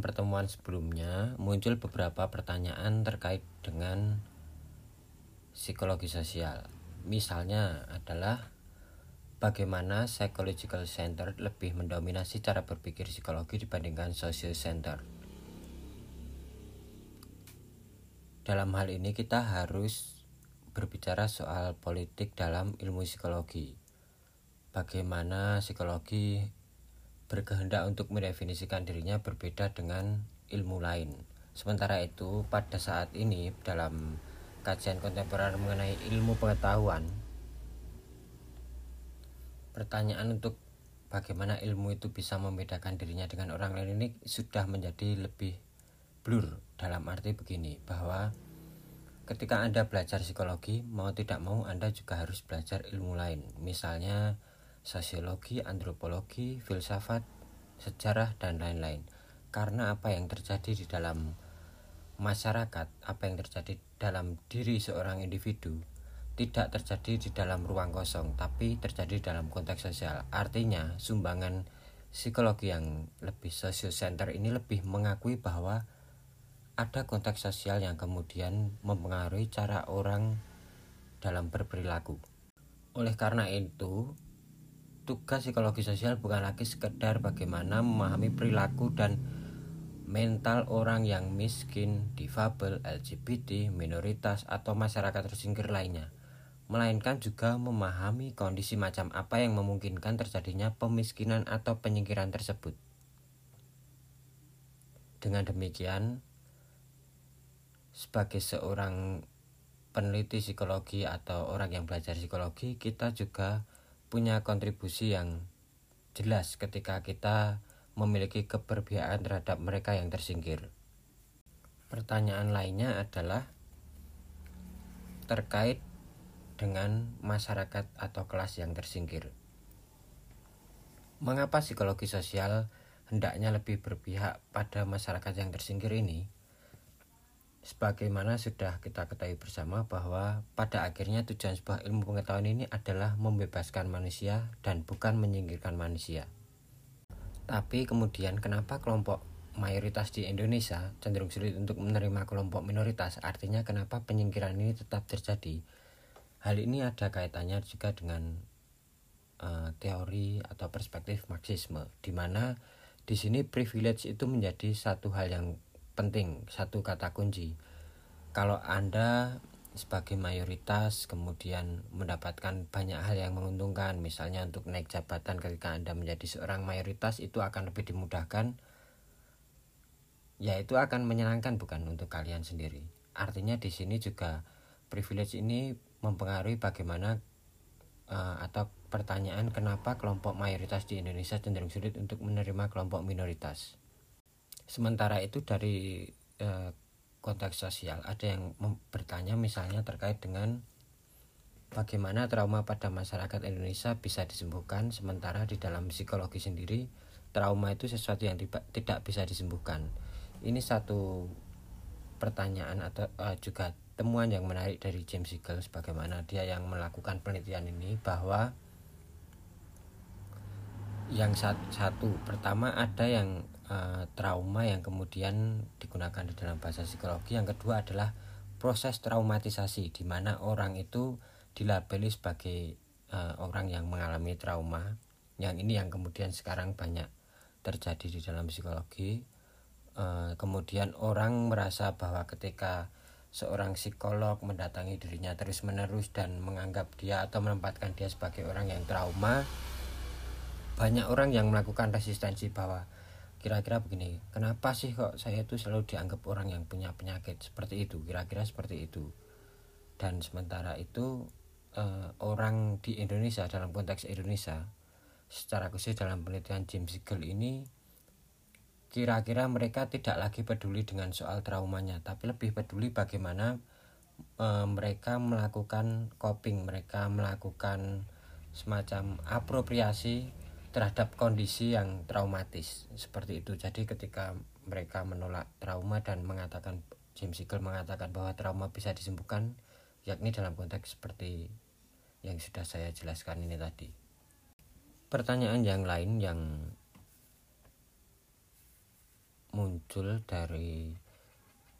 pertemuan sebelumnya muncul beberapa pertanyaan terkait dengan psikologi sosial. Misalnya adalah bagaimana psychological center lebih mendominasi cara berpikir psikologi dibandingkan social center. Dalam hal ini kita harus berbicara soal politik dalam ilmu psikologi. Bagaimana psikologi berkehendak untuk mendefinisikan dirinya berbeda dengan ilmu lain. Sementara itu, pada saat ini dalam kajian kontemporer mengenai ilmu pengetahuan, pertanyaan untuk bagaimana ilmu itu bisa membedakan dirinya dengan orang lain ini sudah menjadi lebih blur dalam arti begini bahwa ketika Anda belajar psikologi, mau tidak mau Anda juga harus belajar ilmu lain. Misalnya sosiologi, antropologi, filsafat, sejarah, dan lain-lain. Karena apa yang terjadi di dalam masyarakat, apa yang terjadi dalam diri seorang individu, tidak terjadi di dalam ruang kosong, tapi terjadi dalam konteks sosial. Artinya, sumbangan psikologi yang lebih social center ini lebih mengakui bahwa ada konteks sosial yang kemudian mempengaruhi cara orang dalam berperilaku. Oleh karena itu, tugas psikologi sosial bukan lagi sekedar bagaimana memahami perilaku dan mental orang yang miskin, difabel, LGBT, minoritas, atau masyarakat tersingkir lainnya, melainkan juga memahami kondisi macam apa yang memungkinkan terjadinya pemiskinan atau penyingkiran tersebut. Dengan demikian, sebagai seorang peneliti psikologi atau orang yang belajar psikologi, kita juga punya kontribusi yang jelas ketika kita memiliki keberpihakan terhadap mereka yang tersingkir. Pertanyaan lainnya adalah terkait dengan masyarakat atau kelas yang tersingkir. Mengapa psikologi sosial hendaknya lebih berpihak pada masyarakat yang tersingkir ini? Sebagaimana sudah kita ketahui bersama bahwa pada akhirnya tujuan sebuah ilmu pengetahuan ini adalah membebaskan manusia dan bukan menyingkirkan manusia. Tapi kemudian kenapa kelompok mayoritas di Indonesia cenderung sulit untuk menerima kelompok minoritas? Artinya kenapa penyingkiran ini tetap terjadi? Hal ini ada kaitannya juga dengan uh, teori atau perspektif Marxisme, di mana di sini privilege itu menjadi satu hal yang penting satu kata kunci. Kalau anda sebagai mayoritas kemudian mendapatkan banyak hal yang menguntungkan misalnya untuk naik jabatan ketika anda menjadi seorang mayoritas itu akan lebih dimudahkan ya itu akan menyenangkan bukan untuk kalian sendiri. Artinya di sini juga privilege ini mempengaruhi bagaimana uh, atau pertanyaan kenapa kelompok mayoritas di Indonesia cenderung sulit untuk menerima kelompok minoritas sementara itu dari eh, konteks sosial ada yang bertanya misalnya terkait dengan bagaimana trauma pada masyarakat Indonesia bisa disembuhkan sementara di dalam psikologi sendiri trauma itu sesuatu yang tidak bisa disembuhkan. Ini satu pertanyaan atau uh, juga temuan yang menarik dari James Siegel sebagaimana dia yang melakukan penelitian ini bahwa yang satu pertama ada yang uh, trauma yang kemudian digunakan di dalam bahasa psikologi. Yang kedua adalah proses traumatisasi di mana orang itu dilabeli sebagai uh, orang yang mengalami trauma. Yang ini yang kemudian sekarang banyak terjadi di dalam psikologi. Uh, kemudian orang merasa bahwa ketika seorang psikolog mendatangi dirinya terus menerus dan menganggap dia atau menempatkan dia sebagai orang yang trauma banyak orang yang melakukan resistensi bahwa kira-kira begini kenapa sih kok saya itu selalu dianggap orang yang punya penyakit seperti itu? Kira-kira seperti itu. Dan sementara itu eh, orang di Indonesia dalam konteks Indonesia secara khusus dalam penelitian James Siegel ini kira-kira mereka tidak lagi peduli dengan soal traumanya tapi lebih peduli bagaimana e, mereka melakukan coping mereka melakukan semacam apropriasi terhadap kondisi yang traumatis seperti itu. Jadi ketika mereka menolak trauma dan mengatakan James Siegel mengatakan bahwa trauma bisa disembuhkan yakni dalam konteks seperti yang sudah saya jelaskan ini tadi. Pertanyaan yang lain yang muncul dari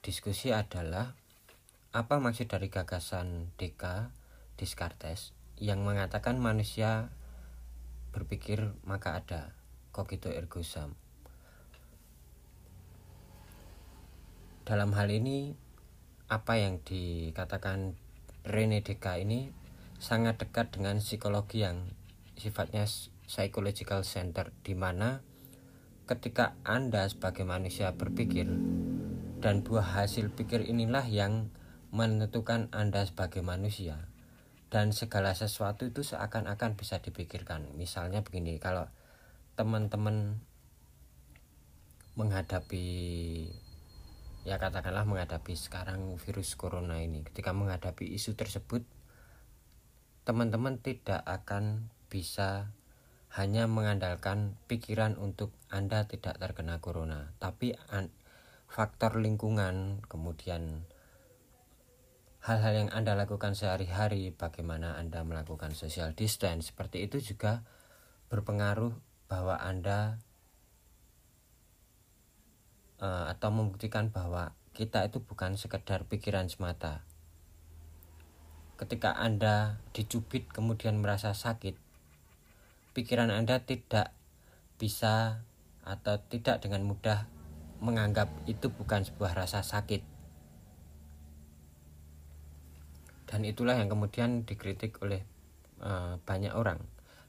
diskusi adalah apa maksud dari gagasan DK Descartes yang mengatakan manusia berpikir maka ada cogito ergo sum. Dalam hal ini apa yang dikatakan Rene Descartes ini sangat dekat dengan psikologi yang sifatnya psychological center di mana ketika Anda sebagai manusia berpikir dan buah hasil pikir inilah yang menentukan Anda sebagai manusia dan segala sesuatu itu seakan-akan bisa dipikirkan. Misalnya begini, kalau teman-teman menghadapi ya katakanlah menghadapi sekarang virus corona ini, ketika menghadapi isu tersebut teman-teman tidak akan bisa hanya mengandalkan pikiran untuk Anda tidak terkena corona, tapi faktor lingkungan, kemudian hal-hal yang Anda lakukan sehari-hari, bagaimana Anda melakukan social distance, seperti itu juga berpengaruh bahwa Anda uh, atau membuktikan bahwa kita itu bukan sekedar pikiran semata. Ketika Anda dicubit kemudian merasa sakit, pikiran Anda tidak bisa atau tidak dengan mudah menganggap itu bukan sebuah rasa sakit dan itulah yang kemudian dikritik oleh uh, banyak orang.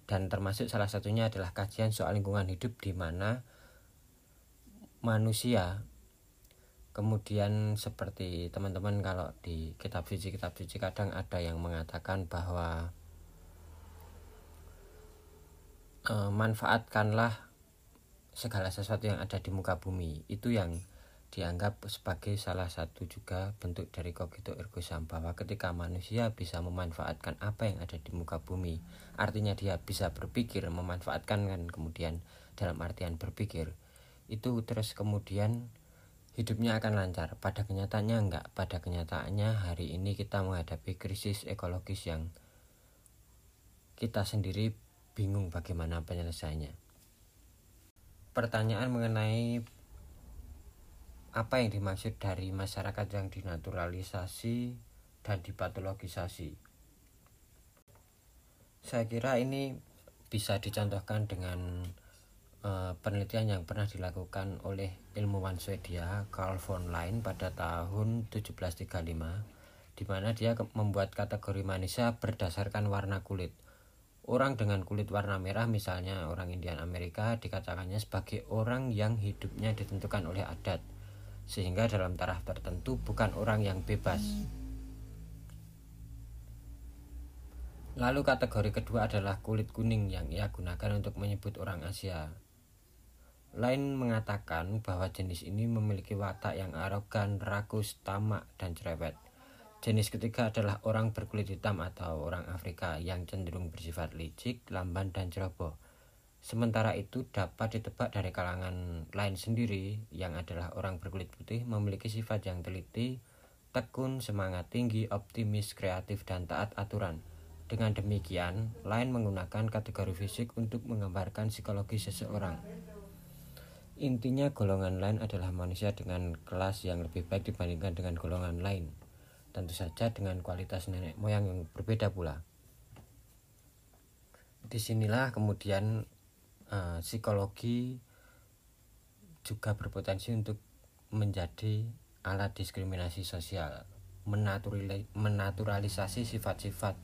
Dan termasuk salah satunya adalah kajian soal lingkungan hidup di mana manusia kemudian seperti teman-teman kalau di kitab suci kitab suci kadang ada yang mengatakan bahwa uh, manfaatkanlah segala sesuatu yang ada di muka bumi. Itu yang dianggap sebagai salah satu juga bentuk dari kogito ergo sum bahwa ketika manusia bisa memanfaatkan apa yang ada di muka bumi artinya dia bisa berpikir memanfaatkan kan kemudian dalam artian berpikir itu terus kemudian hidupnya akan lancar. Pada kenyataannya enggak. Pada kenyataannya hari ini kita menghadapi krisis ekologis yang kita sendiri bingung bagaimana penyelesaiannya. Pertanyaan mengenai apa yang dimaksud dari masyarakat yang dinaturalisasi dan dipatologisasi. Saya kira ini bisa dicontohkan dengan uh, penelitian yang pernah dilakukan oleh ilmuwan Swedia Carl von Lein pada tahun 1735 di mana dia membuat kategori manusia berdasarkan warna kulit. Orang dengan kulit warna merah misalnya orang Indian Amerika dikatakannya sebagai orang yang hidupnya ditentukan oleh adat sehingga dalam taraf tertentu bukan orang yang bebas. Lalu kategori kedua adalah kulit kuning yang ia gunakan untuk menyebut orang Asia. Lain mengatakan bahwa jenis ini memiliki watak yang arogan, rakus, tamak, dan cerewet. Jenis ketiga adalah orang berkulit hitam atau orang Afrika yang cenderung bersifat licik, lamban, dan ceroboh Sementara itu dapat ditebak dari kalangan lain sendiri yang adalah orang berkulit putih memiliki sifat yang teliti, tekun, semangat tinggi, optimis, kreatif, dan taat aturan. Dengan demikian, lain menggunakan kategori fisik untuk menggambarkan psikologi seseorang. Intinya golongan lain adalah manusia dengan kelas yang lebih baik dibandingkan dengan golongan lain. Tentu saja dengan kualitas nenek moyang yang berbeda pula. Di sinilah kemudian uh, psikologi juga berpotensi untuk menjadi alat diskriminasi sosial menaturalisasi sifat-sifat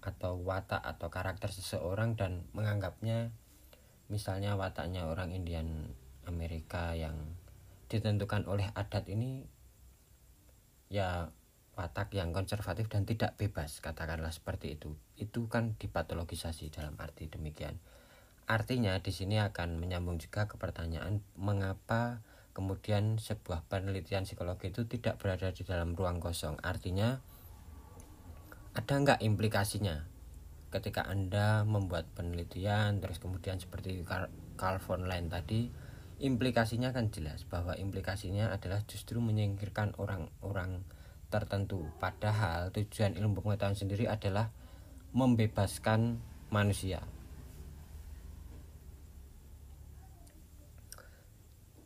atau watak atau karakter seseorang dan menganggapnya misalnya wataknya orang Indian Amerika yang ditentukan oleh adat ini ya watak yang konservatif dan tidak bebas katakanlah seperti itu. Itu kan dipatologisasi dalam arti demikian Artinya di sini akan menyambung juga ke pertanyaan mengapa kemudian sebuah penelitian psikologi itu tidak berada di dalam ruang kosong. Artinya ada nggak implikasinya ketika Anda membuat penelitian terus kemudian seperti Carl von Lein tadi implikasinya kan jelas bahwa implikasinya adalah justru menyingkirkan orang-orang tertentu padahal tujuan ilmu pengetahuan sendiri adalah membebaskan manusia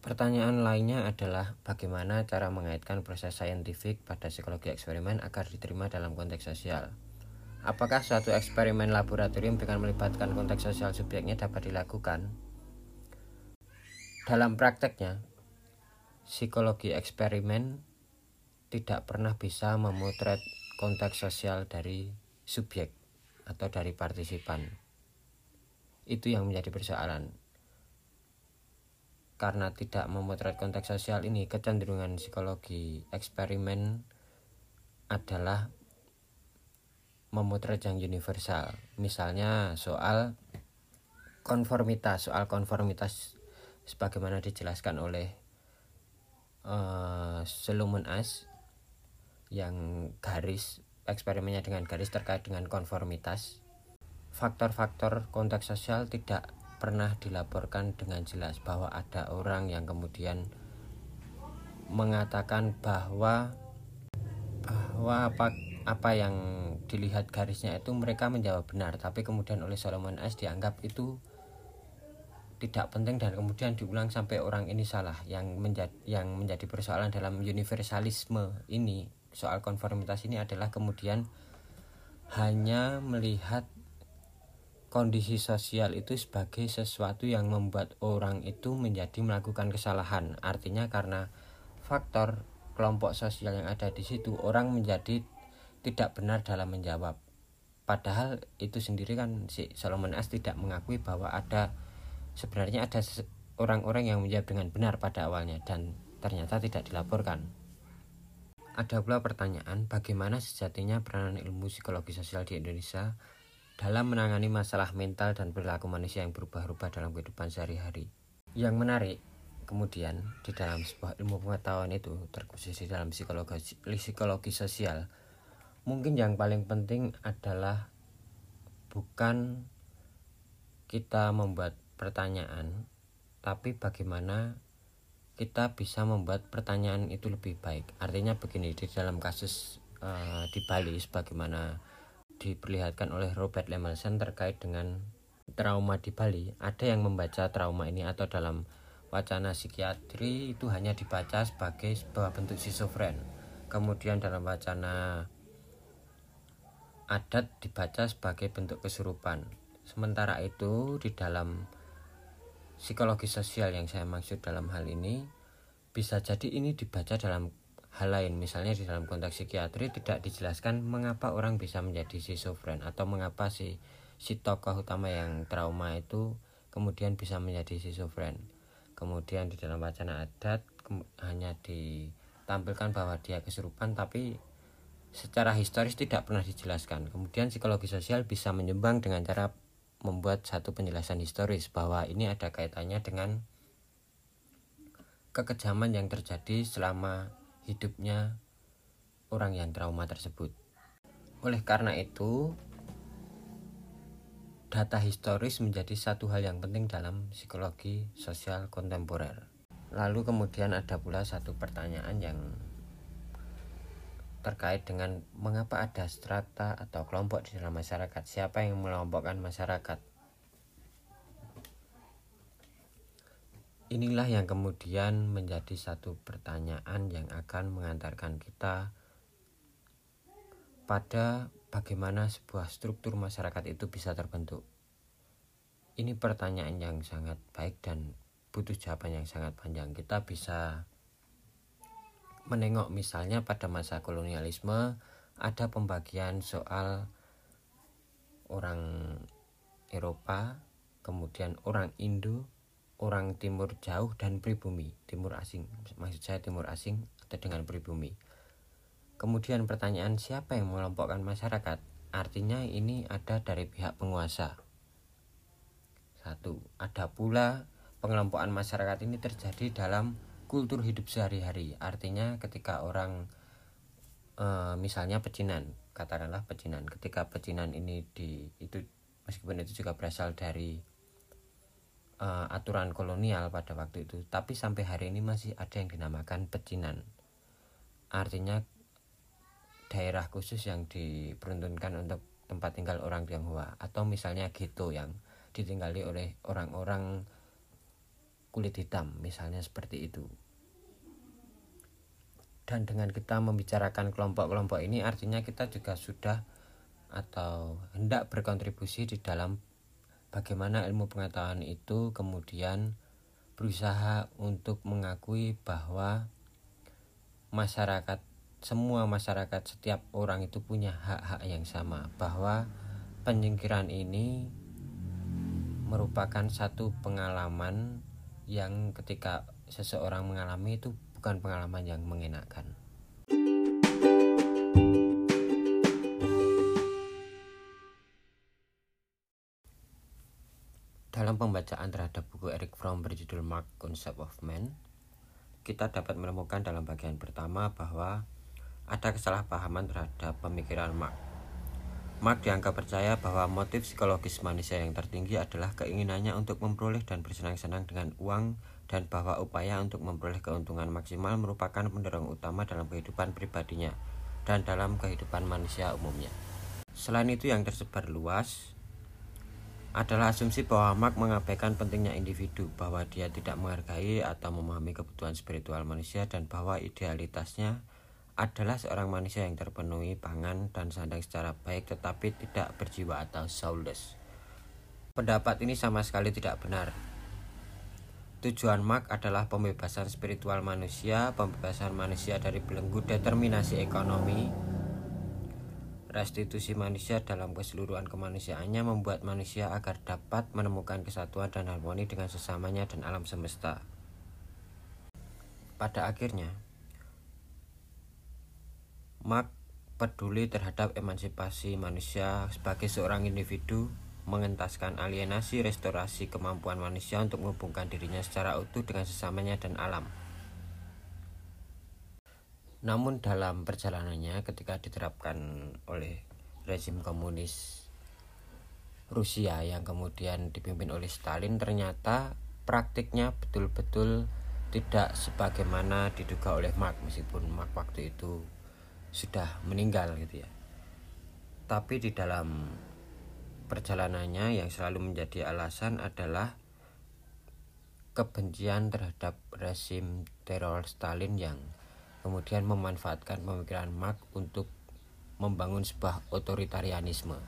Pertanyaan lainnya adalah bagaimana cara mengaitkan proses saintifik pada psikologi eksperimen agar diterima dalam konteks sosial. Apakah suatu eksperimen laboratorium dengan melibatkan konteks sosial subjeknya dapat dilakukan? Dalam prakteknya, psikologi eksperimen tidak pernah bisa memotret konteks sosial dari subjek atau dari partisipan. Itu yang menjadi persoalan karena tidak memotret konteks sosial ini kecenderungan psikologi eksperimen adalah memotret yang universal. Misalnya soal konformitas soal konformitas sebagaimana dijelaskan oleh uh, Solomon As yang garis eksperimennya dengan garis terkait dengan konformitas. Faktor-faktor konteks sosial tidak pernah dilaporkan dengan jelas bahwa ada orang yang kemudian mengatakan bahwa bahwa apa apa yang dilihat garisnya itu mereka menjawab benar tapi kemudian oleh Solomon S dianggap itu tidak penting dan kemudian diulang sampai orang ini salah. Yang menjadi yang menjadi persoalan dalam universalisme ini soal konformitas ini adalah kemudian hanya melihat kondisi sosial itu sebagai sesuatu yang membuat orang itu menjadi melakukan kesalahan. Artinya karena faktor kelompok sosial yang ada di situ orang menjadi tidak benar dalam menjawab. Padahal itu sendiri kan si Solomon S tidak mengakui bahwa ada sebenarnya ada orang-orang yang menjawab dengan benar pada awalnya dan ternyata tidak dilaporkan. Ada pula pertanyaan bagaimana sejatinya peranan ilmu psikologi sosial di Indonesia dalam menangani masalah mental dan perilaku manusia yang berubah-ubah dalam kehidupan sehari-hari. Yang menarik, kemudian di dalam sebuah ilmu pengetahuan itu terkhusus di dalam psikologi, psikologi sosial, mungkin yang paling penting adalah bukan kita membuat pertanyaan, tapi bagaimana kita bisa membuat pertanyaan itu lebih baik. Artinya begini, di dalam kasus uh, di Bali sebagaimana diperlihatkan oleh Robert Lemelson terkait dengan trauma di Bali. Ada yang membaca trauma ini atau dalam wacana psikiatri itu hanya dibaca sebagai sebuah bentuk schizofren kemudian dalam wacana adat dibaca sebagai bentuk kesurupan. Sementara itu di dalam psikologi sosial yang saya maksud dalam hal ini bisa jadi ini dibaca dalam hal lain. Misalnya di dalam konteks psikiatri tidak dijelaskan mengapa orang bisa menjadi schizofren atau mengapa si si tokoh utama yang trauma itu kemudian bisa menjadi schizofren kemudian di dalam wacana adat hanya ditampilkan bahwa dia kesurupan tapi secara historis tidak pernah dijelaskan. Kemudian psikologi sosial bisa menyumbang dengan cara membuat satu penjelasan historis bahwa ini ada kaitannya dengan kekejaman yang terjadi selama hidupnya orang yang trauma tersebut. Oleh karena itu, data historis menjadi satu hal yang penting dalam psikologi sosial kontemporer. Lalu kemudian ada pula satu pertanyaan yang terkait dengan mengapa ada strata atau kelompok di dalam masyarakat. Siapa yang mengelompokkan masyarakat? Inilah yang kemudian menjadi satu pertanyaan yang akan mengantarkan kita pada bagaimana sebuah struktur masyarakat itu bisa terbentuk. Ini pertanyaan yang sangat baik dan butuh jawaban yang sangat panjang. Kita bisa menengok misalnya pada masa kolonialisme ada pembagian soal orang Eropa, kemudian orang Indo, orang timur jauh dan pribumi. Timur asing maksud saya timur asing atau dengan pribumi. Kemudian pertanyaan siapa yang mengelompokkan masyarakat? Artinya ini ada dari pihak penguasa. Satu ada pula pengelompokan masyarakat ini terjadi dalam kultur hidup sehari-hari. Artinya ketika orang e, misalnya pecinan katakanlah pecinan ketika pecinan ini di itu meskipun itu juga berasal dari uh, aturan kolonial pada waktu itu tapi sampai hari ini masih ada yang dinamakan pecinan. Artinya daerah khusus yang diperuntukkan untuk tempat tinggal orang Tionghoa atau misalnya gitu yang ditinggali oleh orang-orang kulit hitam misalnya seperti itu. Dan dengan kita membicarakan kelompok-kelompok ini artinya kita juga sudah atau hendak berkontribusi di dalam bagaimana ilmu pengetahuan itu kemudian berusaha untuk mengakui bahwa masyarakat semua masyarakat setiap orang itu punya hak-hak yang sama bahwa penyingkiran ini merupakan satu pengalaman yang ketika seseorang mengalami itu bukan pengalaman yang mengenakan. Dalam pembacaan terhadap buku Eric Fromm berjudul Mark Concept of Man, kita dapat menemukan dalam bagian pertama bahwa ada kesalahpahaman terhadap pemikiran Mark. Mark dianggap percaya bahwa motif psikologis manusia yang tertinggi adalah keinginannya untuk memperoleh dan bersenang-senang dengan uang dan bahwa upaya untuk memperoleh keuntungan maksimal merupakan pendorong utama dalam kehidupan pribadinya dan dalam kehidupan manusia umumnya. Selain itu yang tersebar luas adalah asumsi bahwa Mark mengabaikan pentingnya individu, bahwa dia tidak menghargai atau memahami kebutuhan spiritual manusia dan bahwa idealitasnya adalah seorang manusia yang terpenuhi pangan dan sandang secara baik tetapi tidak berjiwa atau soulless. Pendapat ini sama sekali tidak benar Tujuan Mark adalah pembebasan spiritual manusia, pembebasan manusia dari belenggu determinasi ekonomi, restitusi manusia dalam keseluruhan kemanusiaannya membuat manusia agar dapat menemukan kesatuan dan harmoni dengan sesamanya dan alam semesta. Pada akhirnya, Mark peduli terhadap emansipasi manusia sebagai seorang individu mengentaskan alienasi restorasi kemampuan manusia untuk menghubungkan dirinya secara utuh dengan sesamanya dan alam. Namun dalam perjalanannya ketika diterapkan oleh rezim komunis Rusia yang kemudian dipimpin oleh Stalin ternyata praktiknya betul-betul tidak sebagaimana diduga oleh Mark meskipun Mark waktu itu sudah meninggal gitu ya. Tapi di dalam perjalanannya yang selalu menjadi alasan adalah kebencian terhadap rezim teror Stalin yang kemudian memanfaatkan pemikiran Marx untuk membangun sebuah otoritarianisme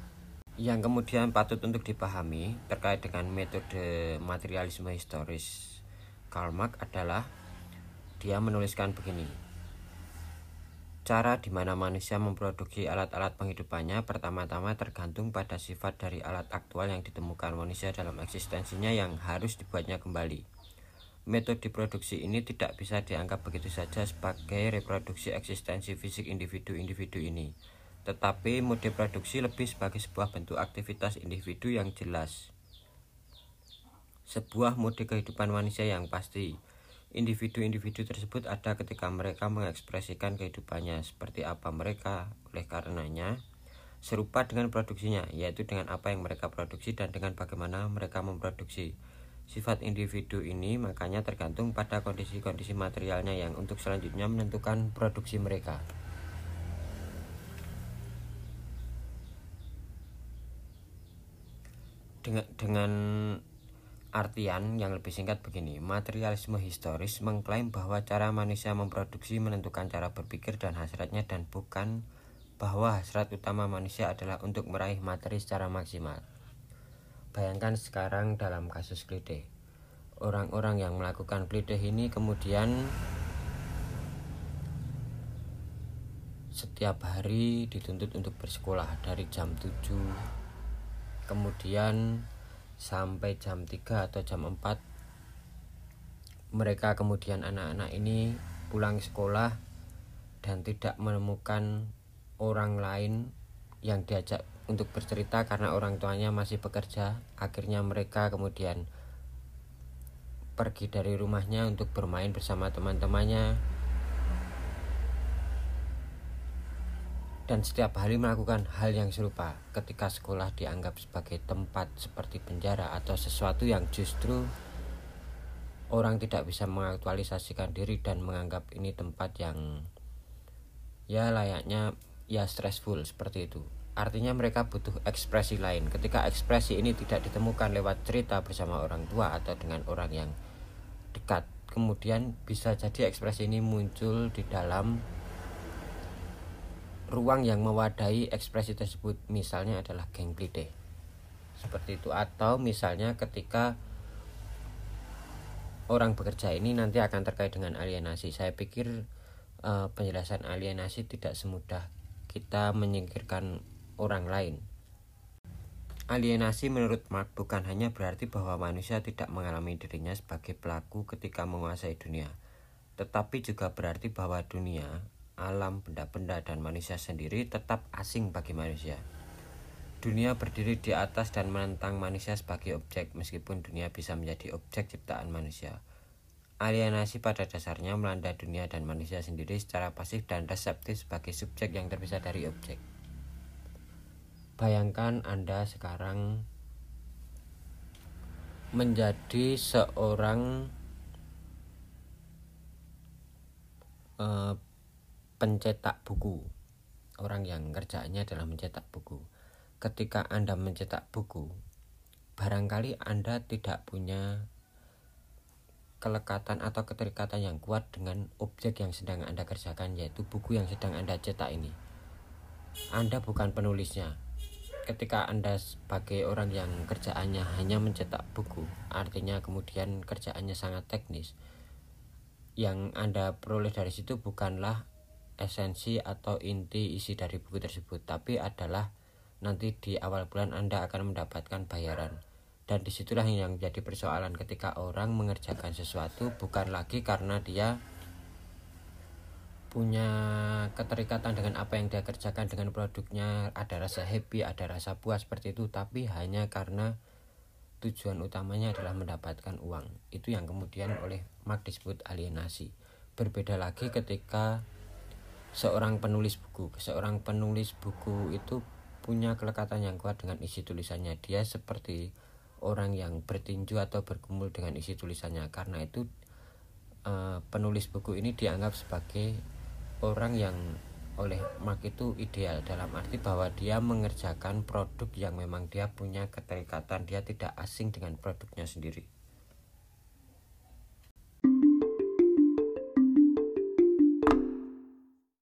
yang kemudian patut untuk dipahami terkait dengan metode materialisme historis Karl Marx adalah dia menuliskan begini Cara di mana manusia memproduksi alat-alat penghidupannya pertama-tama tergantung pada sifat dari alat aktual yang ditemukan manusia dalam eksistensinya yang harus dibuatnya kembali. Metode produksi ini tidak bisa dianggap begitu saja sebagai reproduksi eksistensi fisik individu-individu ini, tetapi mode produksi lebih sebagai sebuah bentuk aktivitas individu yang jelas. Sebuah mode kehidupan manusia yang pasti, Individu-individu tersebut ada ketika mereka mengekspresikan kehidupannya seperti apa mereka, oleh karenanya serupa dengan produksinya, yaitu dengan apa yang mereka produksi dan dengan bagaimana mereka memproduksi. Sifat individu ini makanya tergantung pada kondisi-kondisi materialnya yang untuk selanjutnya menentukan produksi mereka. Dengan, dengan Artian yang lebih singkat begini, materialisme historis mengklaim bahwa cara manusia memproduksi menentukan cara berpikir dan hasratnya dan bukan bahwa hasrat utama manusia adalah untuk meraih materi secara maksimal. Bayangkan sekarang dalam kasus klide. Orang-orang yang melakukan klide ini kemudian setiap hari dituntut untuk bersekolah dari jam 7 kemudian sampai jam 3 atau jam 4 mereka kemudian anak-anak ini pulang sekolah dan tidak menemukan orang lain yang diajak untuk bercerita karena orang tuanya masih bekerja. Akhirnya mereka kemudian pergi dari rumahnya untuk bermain bersama teman-temannya. Dan setiap hari melakukan hal yang serupa ketika sekolah dianggap sebagai tempat seperti penjara atau sesuatu yang justru orang tidak bisa mengaktualisasikan diri dan menganggap ini tempat yang ya layaknya ya stressful seperti itu artinya mereka butuh ekspresi lain. Ketika ekspresi ini tidak ditemukan lewat cerita bersama orang tua atau dengan orang yang dekat kemudian bisa jadi ekspresi ini muncul di dalam ruang yang mewadahi ekspresi tersebut. Misalnya adalah genglide seperti itu. Atau misalnya ketika orang bekerja ini nanti akan terkait dengan alienasi. Saya pikir uh, penjelasan alienasi tidak semudah kita menyingkirkan orang lain Alienasi menurut Marx bukan hanya berarti bahwa manusia tidak mengalami dirinya sebagai pelaku ketika menguasai dunia, tetapi juga berarti bahwa dunia alam, benda-benda, dan manusia sendiri tetap asing bagi manusia. Dunia berdiri di atas dan menentang manusia sebagai objek, meskipun dunia bisa menjadi objek ciptaan manusia. Alienasi pada dasarnya melanda dunia dan manusia sendiri secara pasif dan reseptif sebagai subjek yang terpisah dari objek. Bayangkan Anda sekarang menjadi seorang uh, pencetak buku. Orang yang kerjaannya adalah mencetak buku. Ketika anda mencetak buku barangkali anda tidak punya kelekatan atau keterikatan yang kuat dengan objek yang sedang anda kerjakan yaitu buku yang sedang anda cetak ini. Anda bukan penulisnya ketika anda sebagai orang yang kerjaannya hanya mencetak buku artinya kemudian kerjaannya sangat teknis yang anda peroleh dari situ bukanlah esensi atau inti isi dari buku tersebut, tapi adalah nanti di awal bulan Anda akan mendapatkan bayaran. Dan di situlah yang jadi persoalan ketika orang mengerjakan sesuatu bukan lagi karena dia punya keterikatan dengan apa yang dia kerjakan dengan produknya ada rasa happy ada rasa puas seperti itu tapi hanya karena tujuan utamanya adalah mendapatkan uang. Itu yang kemudian oleh Mark disebut alienasi. Berbeda lagi ketika seorang penulis buku. Seorang penulis buku itu punya kelekatan yang kuat dengan isi tulisannya. Dia seperti orang yang bertinju atau bergumul dengan isi tulisannya. Karena itu uh, penulis buku ini dianggap sebagai orang yang oleh Mark itu ideal dalam arti bahwa dia mengerjakan produk yang memang dia punya keterikatan dia tidak asing dengan produknya sendiri